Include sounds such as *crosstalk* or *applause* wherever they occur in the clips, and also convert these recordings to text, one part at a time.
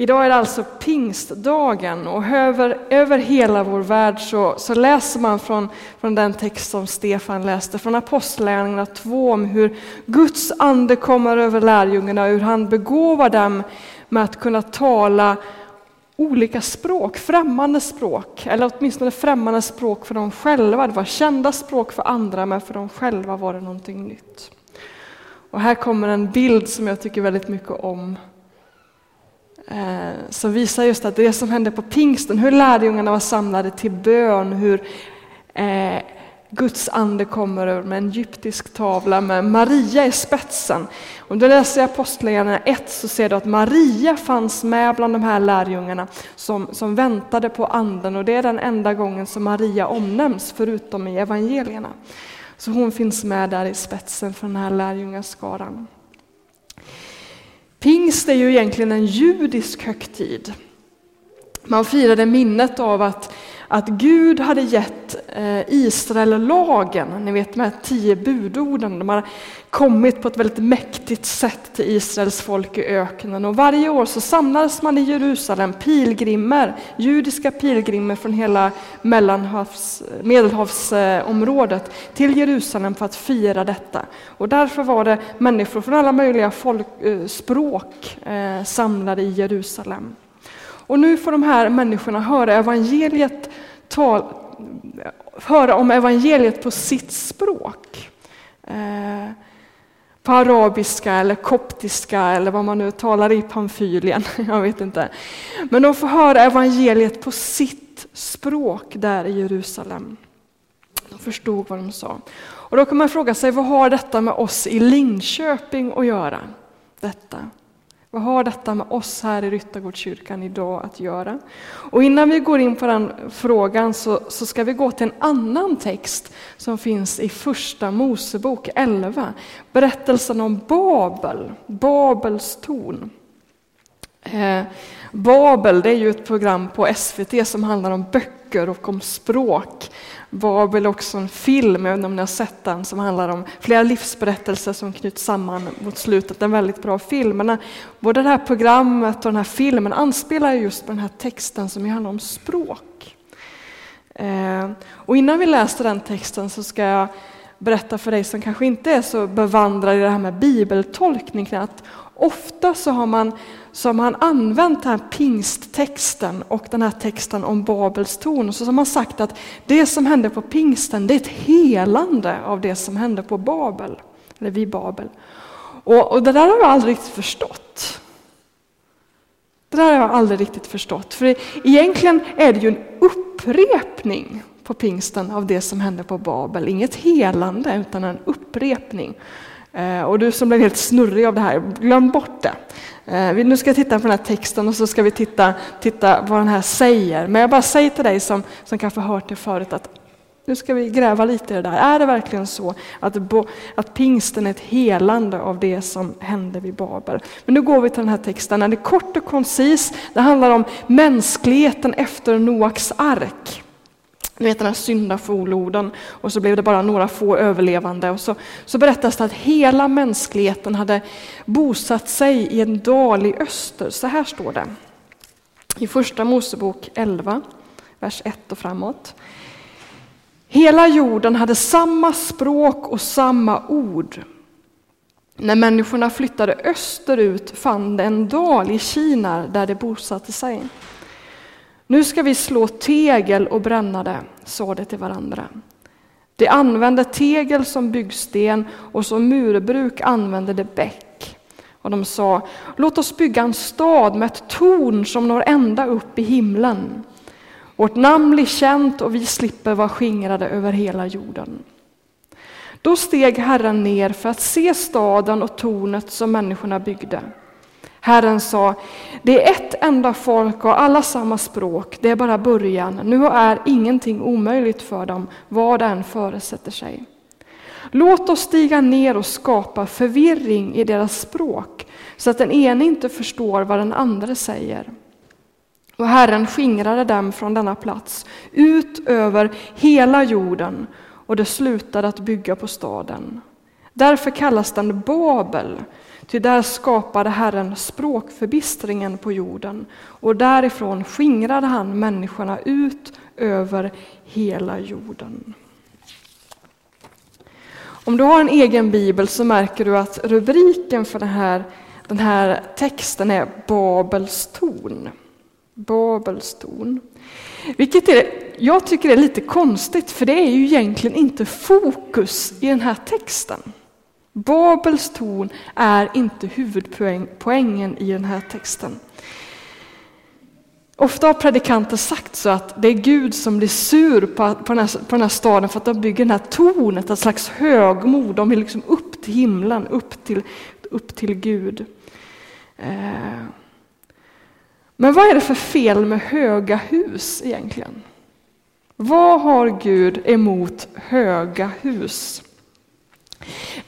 Idag är det alltså pingstdagen och över, över hela vår värld så, så läser man från, från den text som Stefan läste från Apostlagärningarna 2 om hur Guds ande kommer över lärjungarna och hur han begåvar dem med att kunna tala olika språk, främmande språk, eller åtminstone främmande språk för dem själva. Det var kända språk för andra, men för dem själva var det någonting nytt. Och här kommer en bild som jag tycker väldigt mycket om Eh, som visar just att det som hände på pingsten, hur lärjungarna var samlade till bön, hur eh, Guds ande kommer över med en egyptisk tavla med Maria i spetsen. Om du läser Apostlagärningarna 1 så ser du att Maria fanns med bland de här lärjungarna som, som väntade på anden och det är den enda gången som Maria omnämns förutom i evangelierna. Så hon finns med där i spetsen för den här lärjungaskaran. Pingst är ju egentligen en judisk högtid. Man firade minnet av att, att Gud hade gett eh, Israel lagen, ni vet de här tio budorden. De har kommit på ett väldigt mäktigt sätt till Israels folk i öknen. Och varje år så samlades man i Jerusalem, pilgrimer, judiska pilgrimer från hela Mellanhavs, Medelhavsområdet till Jerusalem för att fira detta. Och därför var det människor från alla möjliga folk, eh, språk eh, samlade i Jerusalem. Och nu får de här människorna höra evangeliet tal, höra om evangeliet på sitt språk. Eh, på arabiska eller koptiska eller vad man nu talar i Pamfylien. *laughs* Jag vet inte. Men de får höra evangeliet på sitt språk där i Jerusalem. De förstod vad de sa. Och då kan man fråga sig, vad har detta med oss i Linköping att göra? Detta. Vad har detta med oss här i Ryttargårdskyrkan idag att göra? Och innan vi går in på den frågan så, så ska vi gå till en annan text som finns i Första Mosebok 11. Berättelsen om Babel, Babels torn. Eh, Babel det är ju ett program på SVT som handlar om böcker och om språk. Babel är också en film, jag vet inte om ni har sett den, som handlar om flera livsberättelser som knyts samman mot slutet. En väldigt bra film. Men eh, både det här programmet och den här filmen anspelar just på den här texten som handlar om språk. Eh, och innan vi läser den texten så ska jag berätta för dig som kanske inte är så bevandrad i det här med bibeltolkning att ofta så har man så har man använt den här pingsttexten och den här texten om Babels torn. Så har man sagt att det som hände på pingsten det är ett helande av det som hände på Babel, eller vid Babel. Och, och det där har jag aldrig riktigt förstått. Det där har jag aldrig riktigt förstått. För egentligen är det ju en upprepning på pingsten av det som hände på Babel. Inget helande utan en upprepning. Eh, och du som blev helt snurrig av det här, glöm bort det. Eh, nu ska jag titta på den här texten och så ska vi titta, titta vad den här säger. Men jag bara säger till dig som, som kanske hört det förut att nu ska vi gräva lite i det där. Är det verkligen så att, att pingsten är ett helande av det som hände vid Babel? Men nu går vi till den här texten. Den är kort och koncis. Det handlar om mänskligheten efter Noaks ark. Ni vet den här syndafloden och så blev det bara några få överlevande. Och så, så berättas det att hela mänskligheten hade bosatt sig i en dal i öster. Så här står det i första Mosebok 11, vers 1 och framåt. Hela jorden hade samma språk och samma ord. När människorna flyttade österut fann de en dal i Kina där de bosatte sig. Nu ska vi slå tegel och bränna det, sa de till varandra. De använde tegel som byggsten och som murbruk använde de bäck. Och de sa, låt oss bygga en stad med ett torn som når ända upp i himlen. Vårt namn blir känt och vi slipper vara skingrade över hela jorden. Då steg Herren ner för att se staden och tornet som människorna byggde. Herren sa, det är ett enda folk och alla samma språk, det är bara början. Nu är ingenting omöjligt för dem, vad än föresätter sig. Låt oss stiga ner och skapa förvirring i deras språk, så att den ene inte förstår vad den andra säger. Och Herren skingrade dem från denna plats, ut över hela jorden, och de slutade att bygga på staden. Därför kallas den Babel, Ty där skapade Herren språkförbistringen på jorden och därifrån skingrade han människorna ut över hela jorden. Om du har en egen bibel så märker du att rubriken för den här, den här texten är Babels torn. Babels torn. Vilket är, jag tycker är lite konstigt, för det är ju egentligen inte fokus i den här texten. Babels torn är inte huvudpoängen i den här texten. Ofta har predikanter sagt så att det är Gud som blir sur på, på, den, här, på den här staden för att de bygger det här tornet, ett slags högmod. De vill liksom upp till himlen, upp till, upp till Gud. Eh. Men vad är det för fel med höga hus egentligen? Vad har Gud emot höga hus?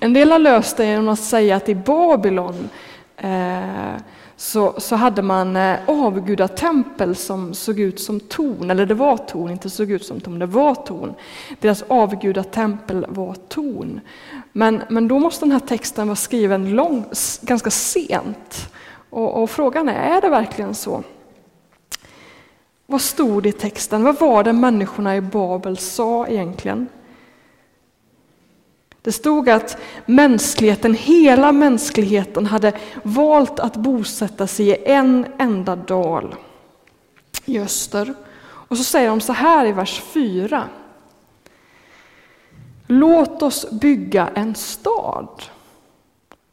En del har löst det genom att säga att i Babylon eh, så, så hade man eh, avgudatempel som såg ut som torn, eller det var torn, inte såg ut som torn, det var torn. Deras avgudatempel var torn. Men, men då måste den här texten vara skriven lång, ganska sent. Och, och frågan är, är det verkligen så? Vad stod det i texten? Vad var det människorna i Babel sa egentligen? Det stod att mänskligheten, hela mänskligheten hade valt att bosätta sig i en enda dal i öster. Och så säger de så här i vers 4. Låt oss bygga en stad.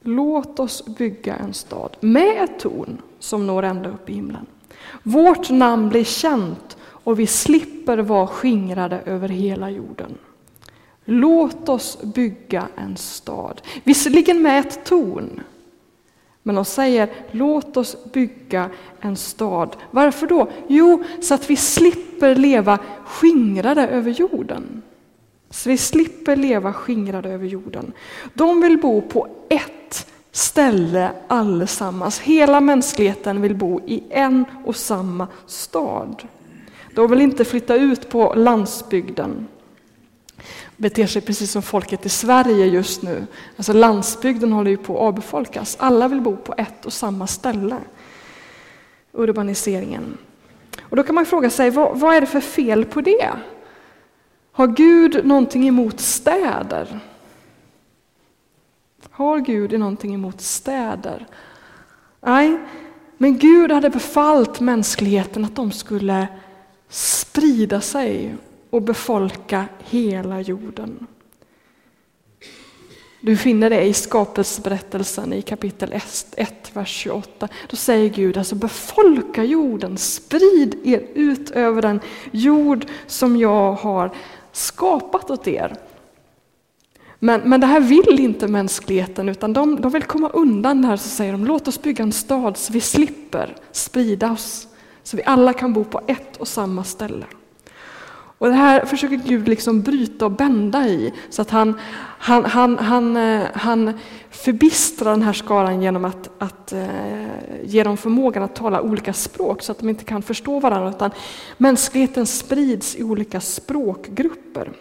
Låt oss bygga en stad med ett torn som når ända upp i himlen. Vårt namn blir känt och vi slipper vara skingrade över hela jorden. Låt oss bygga en stad. Visserligen med ett torn. Men de säger låt oss bygga en stad. Varför då? Jo, så att vi slipper leva skingrade över jorden. Så vi slipper leva skingrade över jorden. De vill bo på ett ställe allesammans. Hela mänskligheten vill bo i en och samma stad. De vill inte flytta ut på landsbygden beter sig precis som folket i Sverige just nu. Alltså landsbygden håller ju på att avbefolkas. Alla vill bo på ett och samma ställe. Urbaniseringen. Och då kan man fråga sig, vad, vad är det för fel på det? Har Gud någonting emot städer? Har Gud någonting emot städer? Nej, men Gud hade befallt mänskligheten att de skulle sprida sig och befolka hela jorden. Du finner det i skapelseberättelsen i kapitel 1, vers 28. Då säger Gud alltså befolka jorden, sprid er ut över den jord som jag har skapat åt er. Men, men det här vill inte mänskligheten utan de, de vill komma undan det här så säger de låt oss bygga en stad så vi slipper sprida oss. Så vi alla kan bo på ett och samma ställe. Och det här försöker Gud liksom bryta och bända i så att han, han, han, han, eh, han förbistrar den här skaran genom att, att eh, ge dem förmågan att tala olika språk så att de inte kan förstå varandra utan mänskligheten sprids i olika språkgrupper.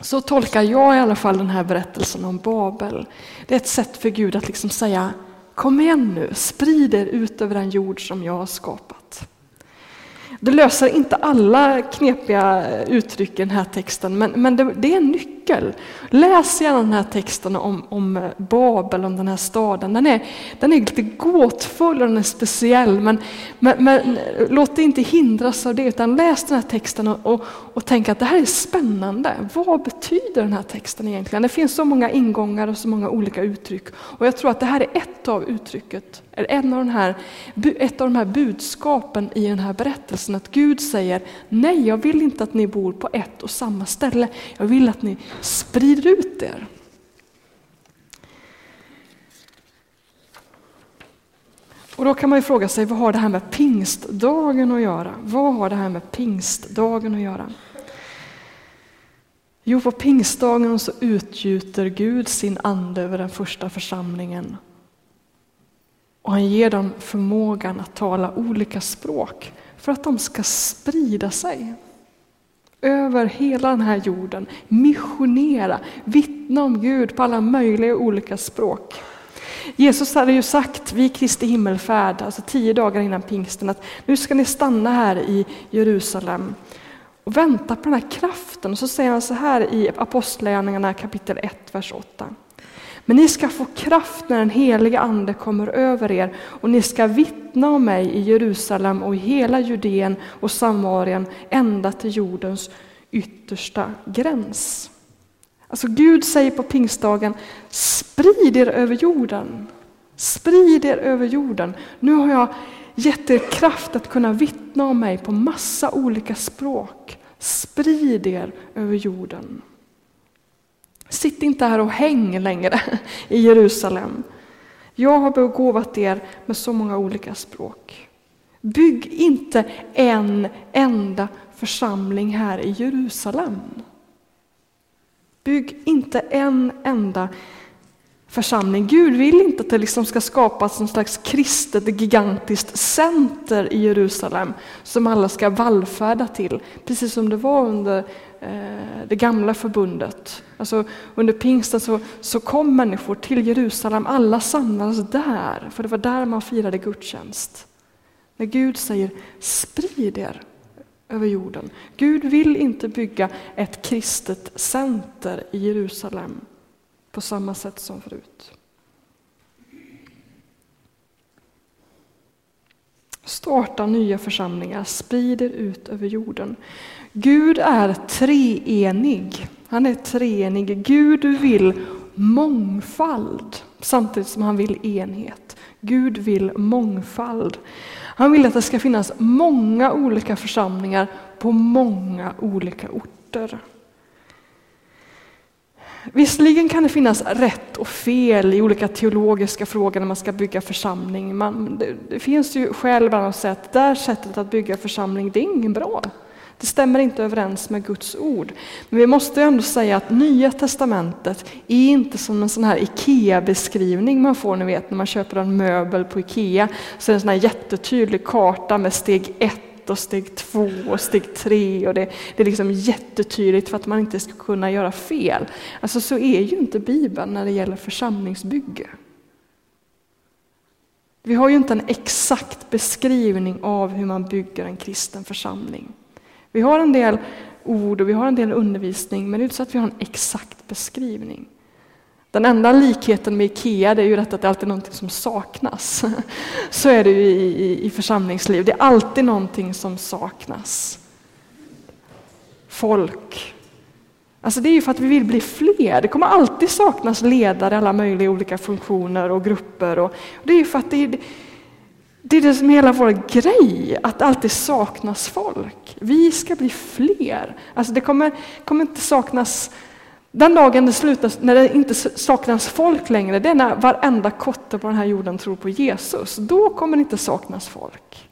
Så tolkar jag i alla fall den här berättelsen om Babel. Det är ett sätt för Gud att liksom säga Kom igen nu, sprid er ut över den jord som jag har skapat. Det löser inte alla knepiga uttryck i den här texten, men, men det, det, är en nyckel. Läs gärna den här texten om, om Babel, om den här staden. Den är, den är lite gåtfull och den är speciell, men, men, men låt dig inte hindras av det, utan läs den här texten och, och, och tänk att det här är spännande. Vad betyder den här texten egentligen? Det finns så många ingångar och så många olika uttryck. Och jag tror att det här är ett av uttrycket, en av den här, ett av de här budskapen i den här berättelsen, att Gud säger nej, jag vill inte att ni bor på ett och samma ställe. Jag vill att ni sprider ut er. Och då kan man ju fråga sig, vad har det här med pingstdagen att göra? Vad har det här med pingstdagen att göra? Jo, på pingstdagen så utgjuter Gud sin ande över den första församlingen och han ger dem förmågan att tala olika språk för att de ska sprida sig över hela den här jorden, missionera, vittna om Gud på alla möjliga olika språk. Jesus hade ju sagt vid Kristi himmelfärd, alltså tio dagar innan pingsten, att nu ska ni stanna här i Jerusalem och vänta på den här kraften. Och så säger han så här i Apostlagärningarna kapitel 1, vers 8. Men ni ska få kraft när den heliga Ande kommer över er och ni ska vittna om mig i Jerusalem och i hela Judeen och Samarien ända till jordens yttersta gräns. Alltså Gud säger på pingstdagen, sprid er över jorden. Sprid er över jorden. Nu har jag gett er kraft att kunna vittna om mig på massa olika språk. Sprid er över jorden. Sitt inte här och häng längre i Jerusalem. Jag har begåvat er med så många olika språk. Bygg inte en enda församling här i Jerusalem. Bygg inte en enda församling. Gud vill inte att det liksom ska skapas någon slags kristet gigantiskt center i Jerusalem som alla ska vallfärda till, precis som det var under Eh, det gamla förbundet. Alltså, under pingsten så, så kom människor till Jerusalem, alla samlades där, för det var där man firade gudstjänst. När Gud säger sprid er över jorden. Gud vill inte bygga ett kristet center i Jerusalem på samma sätt som förut. Starta nya församlingar, sprid er ut över jorden. Gud är treenig. Han är treenig. Gud vill mångfald samtidigt som han vill enhet. Gud vill mångfald. Han vill att det ska finnas många olika församlingar på många olika orter. Visserligen kan det finnas rätt och fel i olika teologiska frågor när man ska bygga församling. Man, det, det, finns ju skäl ibland att säga att det där sättet att bygga församling, det är ingen bra. Det stämmer inte överens med Guds ord. Men vi måste ändå säga att Nya Testamentet är inte som en sån här IKEA-beskrivning man får, ni vet när man köper en möbel på IKEA, så är det en sån här jättetydlig karta med steg ett och steg två och steg tre och det, det är liksom jättetydligt för att man inte ska kunna göra fel. Alltså så är ju inte Bibeln när det gäller församlingsbygge. Vi har ju inte en exakt beskrivning av hur man bygger en kristen församling. Vi har en del ord och vi har en del undervisning, men det är inte så att vi har en exakt beskrivning. Den enda likheten med IKEA det är ju att det alltid är någonting som saknas. *laughs* Så är det ju i, i, i församlingsliv, det är alltid någonting som saknas. Folk. Alltså det är ju för att vi vill bli fler. Det kommer alltid saknas ledare i alla möjliga olika funktioner och grupper. Och det är ju för att det är, det är det som är hela vår grej, att det alltid saknas folk. Vi ska bli fler. Alltså det kommer, kommer inte saknas den dagen det slutar, när det inte saknas folk längre, det är när varenda kotte på den här jorden tror på Jesus. Då kommer det inte saknas folk.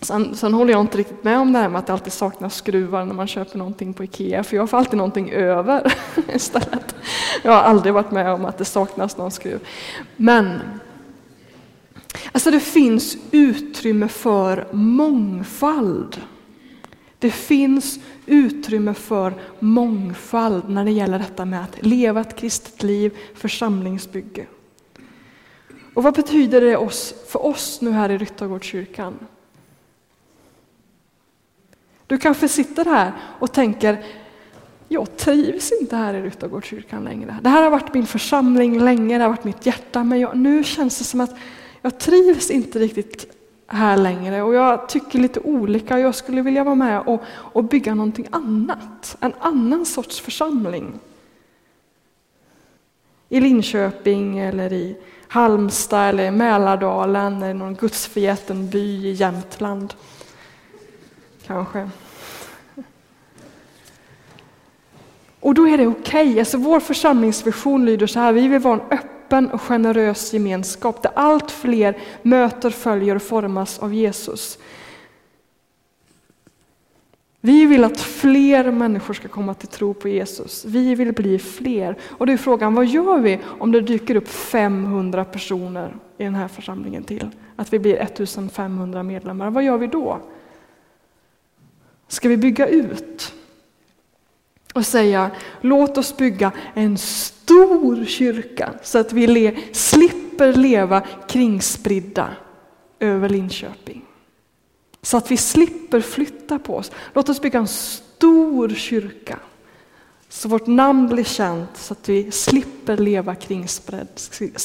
Sen, sen, håller jag inte riktigt med om det här med att det alltid saknas skruvar när man köper någonting på IKEA, för jag får alltid någonting över *laughs* istället. Jag har aldrig varit med om att det saknas någon skruv. Men Alltså det finns utrymme för mångfald. Det finns utrymme för mångfald när det gäller detta med att leva ett kristet liv, församlingsbygge. Och vad betyder det oss, för oss nu här i Ryttargårdskyrkan? Du kanske sitter här och tänker, jag trivs inte här i Ryttargårdskyrkan längre. Det här har varit min församling länge, det har varit mitt hjärta, men jag, nu känns det som att jag trivs inte riktigt här längre och jag tycker lite olika. Jag skulle vilja vara med och, och bygga någonting annat, en annan sorts församling. I Linköping eller i Halmstad eller i Mälardalen eller någon gudsförgäten by i Jämtland. Kanske. Och då är det okej. Okay. Alltså vår församlingsvision lyder så här, vi vill vara en öppen öppen och generös gemenskap där allt fler möter, följer och formas av Jesus. Vi vill att fler människor ska komma till tro på Jesus. Vi vill bli fler. Och då är frågan, vad gör vi om det dyker upp 500 personer i den här församlingen till? Att vi blir 1500 medlemmar. Vad gör vi då? Ska vi bygga ut? Och säga låt oss bygga en stor kyrka så att vi le slipper leva kringspridda över Linköping. Så att vi slipper flytta på oss. Låt oss bygga en stor kyrka. Så vårt namn blir känt så att vi slipper leva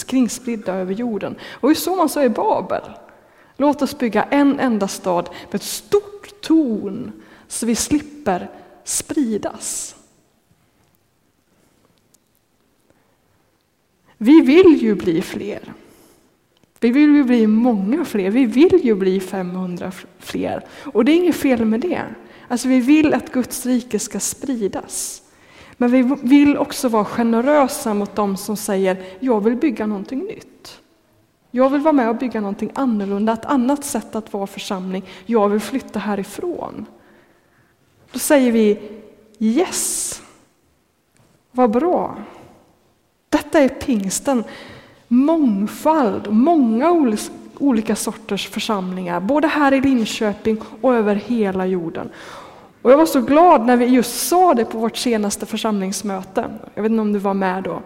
kringspridda över jorden. Och hur såg så man så i Babel. Låt oss bygga en enda stad med ett stort torn så vi slipper spridas. Vi vill ju bli fler. Vi vill ju bli många fler. Vi vill ju bli 500 fler. Och det är inget fel med det. Alltså vi vill att Guds rike ska spridas. Men vi vill också vara generösa mot dem som säger jag vill bygga någonting nytt. Jag vill vara med och bygga någonting annorlunda, ett annat sätt att vara församling. Jag vill flytta härifrån. Då säger vi yes, vad bra. Detta är pingsten. Mångfald, många olika sorters församlingar, både här i Linköping och över hela jorden. Och jag var så glad när vi just sa det på vårt senaste församlingsmöte. Jag vet inte om du var med då.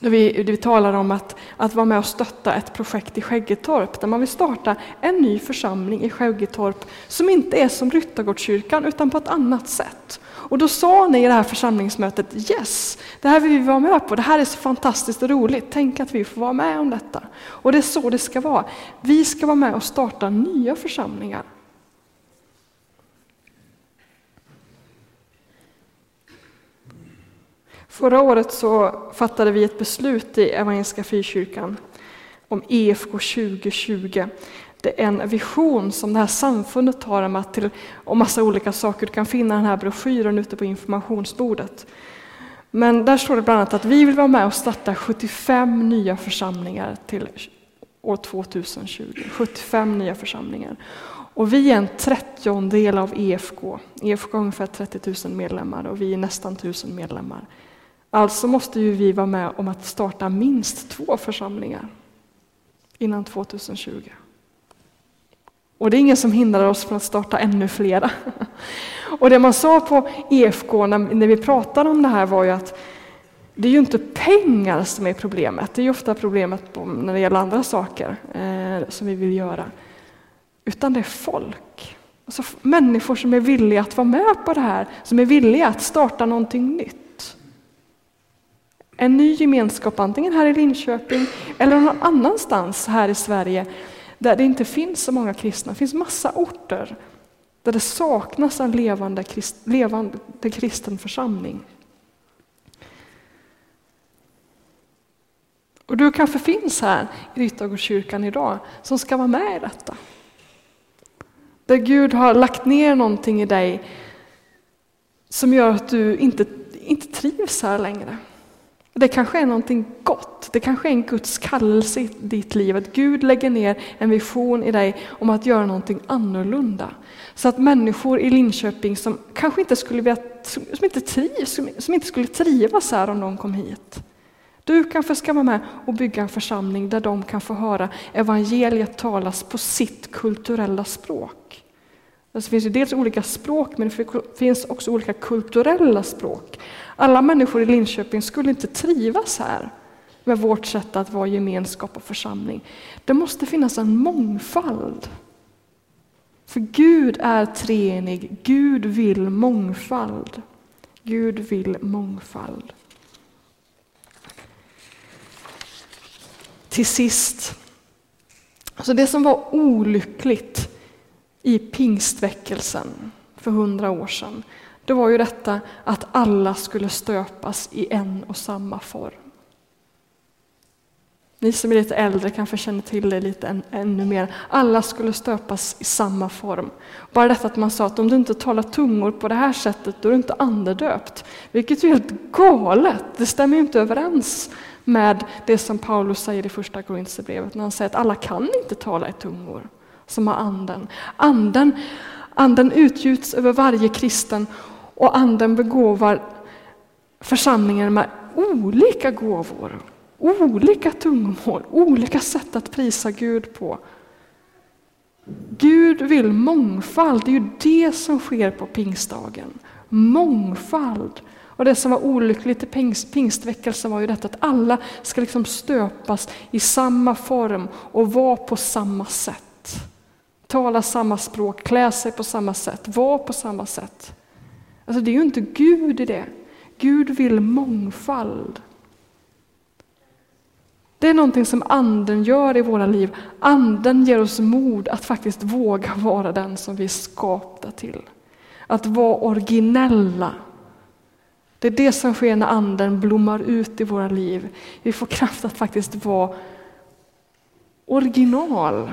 Där vi, där vi talar om att, att vara med och stötta ett projekt i Skäggetorp där man vill starta en ny församling i Skäggetorp som inte är som Ryttargårdskyrkan utan på ett annat sätt. Och då sa ni i det här församlingsmötet Yes, det här vill vi vara med på, det här är så fantastiskt och roligt, tänk att vi får vara med om detta. Och det är så det ska vara. Vi ska vara med och starta nya församlingar. Förra året så fattade vi ett beslut i Evangeliska Frikyrkan om EFK 2020. Det är en vision som det här samfundet har om, att till, om massa olika saker. Du kan finna den här broschyren ute på informationsbordet. Men där står det bland annat att vi vill vara med och starta 75 nya församlingar till år 2020. 75 nya församlingar. Och vi är en trettiondel av EFK. EFK har ungefär 30 000 medlemmar och vi är nästan 1000 medlemmar. Alltså måste ju vi vara med om att starta minst två församlingar innan 2020. Och det är ingen som hindrar oss från att starta ännu flera. *laughs* Och det man sa på EFK när, när vi pratade om det här var ju att det är ju inte pengar som är problemet. Det är ju ofta problemet när det gäller andra saker eh, som vi vill göra. Utan det är folk. Alltså människor som är villiga att vara med på det här, som är villiga att starta någonting nytt. En ny gemenskap, antingen här i Linköping eller någon annanstans här i Sverige där det inte finns så många kristna. Det finns massa orter där det saknas en levande, levande kristen församling. Och du kanske finns här i Ryttargårdskyrkan idag som ska vara med i detta. Där Gud har lagt ner någonting i dig som gör att du inte, inte trivs här längre. Det kanske är någonting gott, det kanske är en Guds kallelse i ditt liv, att Gud lägger ner en vision i dig om att göra någonting annorlunda. Så att människor i Linköping som kanske inte skulle vilja, som inte trivs, som inte skulle trivas här om de kom hit. Du kanske ska vara med och bygga en församling där de kan få höra evangeliet talas på sitt kulturella språk. Alltså, det finns ju dels olika språk, men det finns också olika kulturella språk. Alla människor i Linköping skulle inte trivas här med vårt sätt att vara gemenskap och församling. Det måste finnas en mångfald. För Gud är treenig, Gud vill mångfald. Gud vill mångfald. Till sist, alltså det som var olyckligt i pingstväckelsen för hundra år sedan, det var ju detta att alla skulle stöpas i en och samma form. Ni som är lite äldre kanske känner till det lite än, ännu mer. Alla skulle stöpas i samma form. Bara detta att man sa att om du inte talar tungor på det här sättet, då är du inte andedöpt. Vilket är helt galet. Det stämmer ju inte överens med det som Paulus säger i första Korinthierbrevet när han säger att alla kan inte tala i tungor som har anden. Anden, anden utgjuts över varje kristen och anden begåvar församlingen med olika gåvor, olika tungomål, olika sätt att prisa Gud på. Gud vill mångfald, det är ju det som sker på pingstdagen. Mångfald. Och det som var olyckligt i pingst, pingstväckelsen var ju detta att alla ska liksom stöpas i samma form och vara på samma sätt. Tala samma språk, klä sig på samma sätt, vara på samma sätt. Alltså det är ju inte Gud i det. Gud vill mångfald. Det är någonting som anden gör i våra liv. Anden ger oss mod att faktiskt våga vara den som vi är skapta till. Att vara originella. Det är det som sker när anden blommar ut i våra liv. Vi får kraft att faktiskt vara original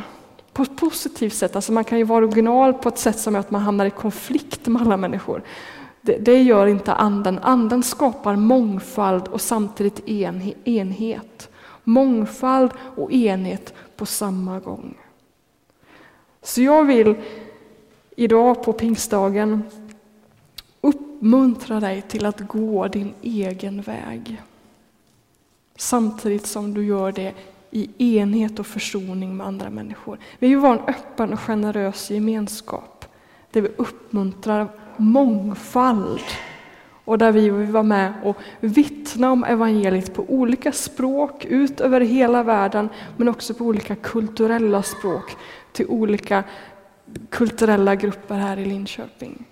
på ett positivt sätt. Alltså man kan ju vara original på ett sätt som gör att man hamnar i konflikt med alla människor. Det, det gör inte anden. Anden skapar mångfald och samtidigt enhet. Mångfald och enhet på samma gång. Så jag vill idag på pingstdagen uppmuntra dig till att gå din egen väg. Samtidigt som du gör det i enhet och försoning med andra människor. Vi vill vara en öppen och generös gemenskap där vi uppmuntrar mångfald och där vi vill vara med och vittna om evangeliet på olika språk ut över hela världen men också på olika kulturella språk till olika kulturella grupper här i Linköping.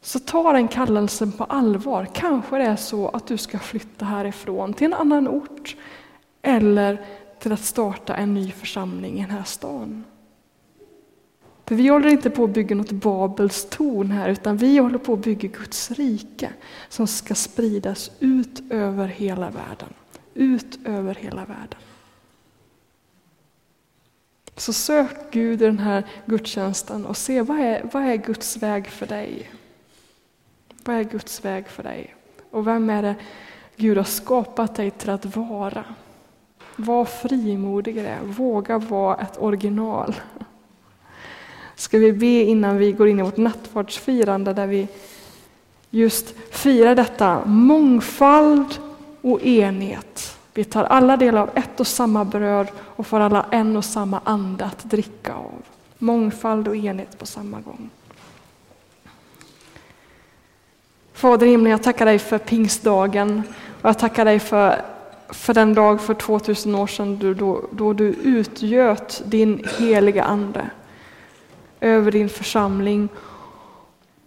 Så ta den kallelsen på allvar. Kanske det är så att du ska flytta härifrån till en annan ort eller till att starta en ny församling i den här stan. För vi håller inte på att bygga något Babels torn här, utan vi håller på att bygga Guds rike som ska spridas ut över hela världen. Ut över hela världen. Så sök Gud i den här gudstjänsten och se vad är, vad är Guds väg för dig? Vad är Guds väg för dig? Och vem är det Gud har skapat dig till att vara? Var frimodig i det, våga vara ett original ska vi be innan vi går in i vårt nattvardsfirande där vi just firar detta mångfald och enhet. Vi tar alla delar av ett och samma bröd och får alla en och samma ande att dricka av. Mångfald och enhet på samma gång. Fader himlen, jag tackar dig för pingstdagen och jag tackar dig för, för den dag för 2000 år sedan då, då du utgöt din heliga Ande över din församling.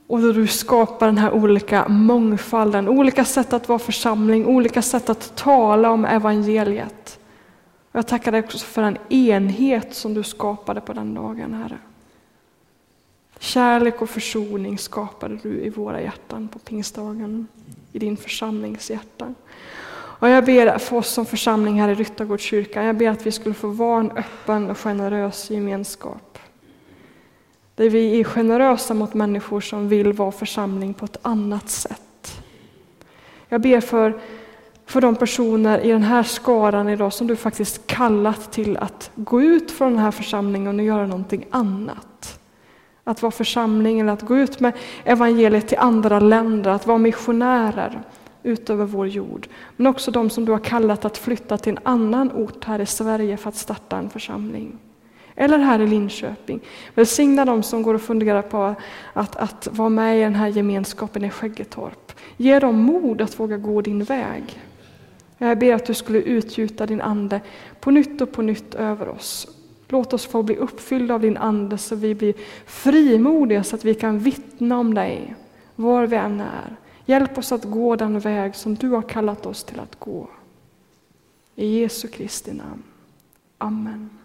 Och då du skapar den här olika mångfalden, olika sätt att vara församling, olika sätt att tala om evangeliet. Jag tackar dig också för den enhet som du skapade på den dagen, Herre. Kärlek och försoning skapade du i våra hjärtan på pingstdagen, i din församlings hjärtan. Och jag ber för oss som församling här i Ryttargårdskyrkan, jag ber att vi skulle få vara en öppen och generös gemenskap. Där vi är generösa mot människor som vill vara församling på ett annat sätt. Jag ber för, för de personer i den här skaran idag som du faktiskt kallat till att gå ut från den här församlingen och göra någonting annat. Att vara församling eller att gå ut med evangeliet till andra länder, att vara missionärer utöver vår jord. Men också de som du har kallat att flytta till en annan ort här i Sverige för att starta en församling eller här i Linköping. Välsigna dem som går och funderar på att, att vara med i den här gemenskapen i Skäggetorp. Ge dem mod att våga gå din väg. Jag ber att du skulle utgjuta din ande på nytt och på nytt över oss. Låt oss få bli uppfyllda av din ande så vi blir frimodiga så att vi kan vittna om dig var vi än är. Hjälp oss att gå den väg som du har kallat oss till att gå. I Jesu Kristi namn. Amen.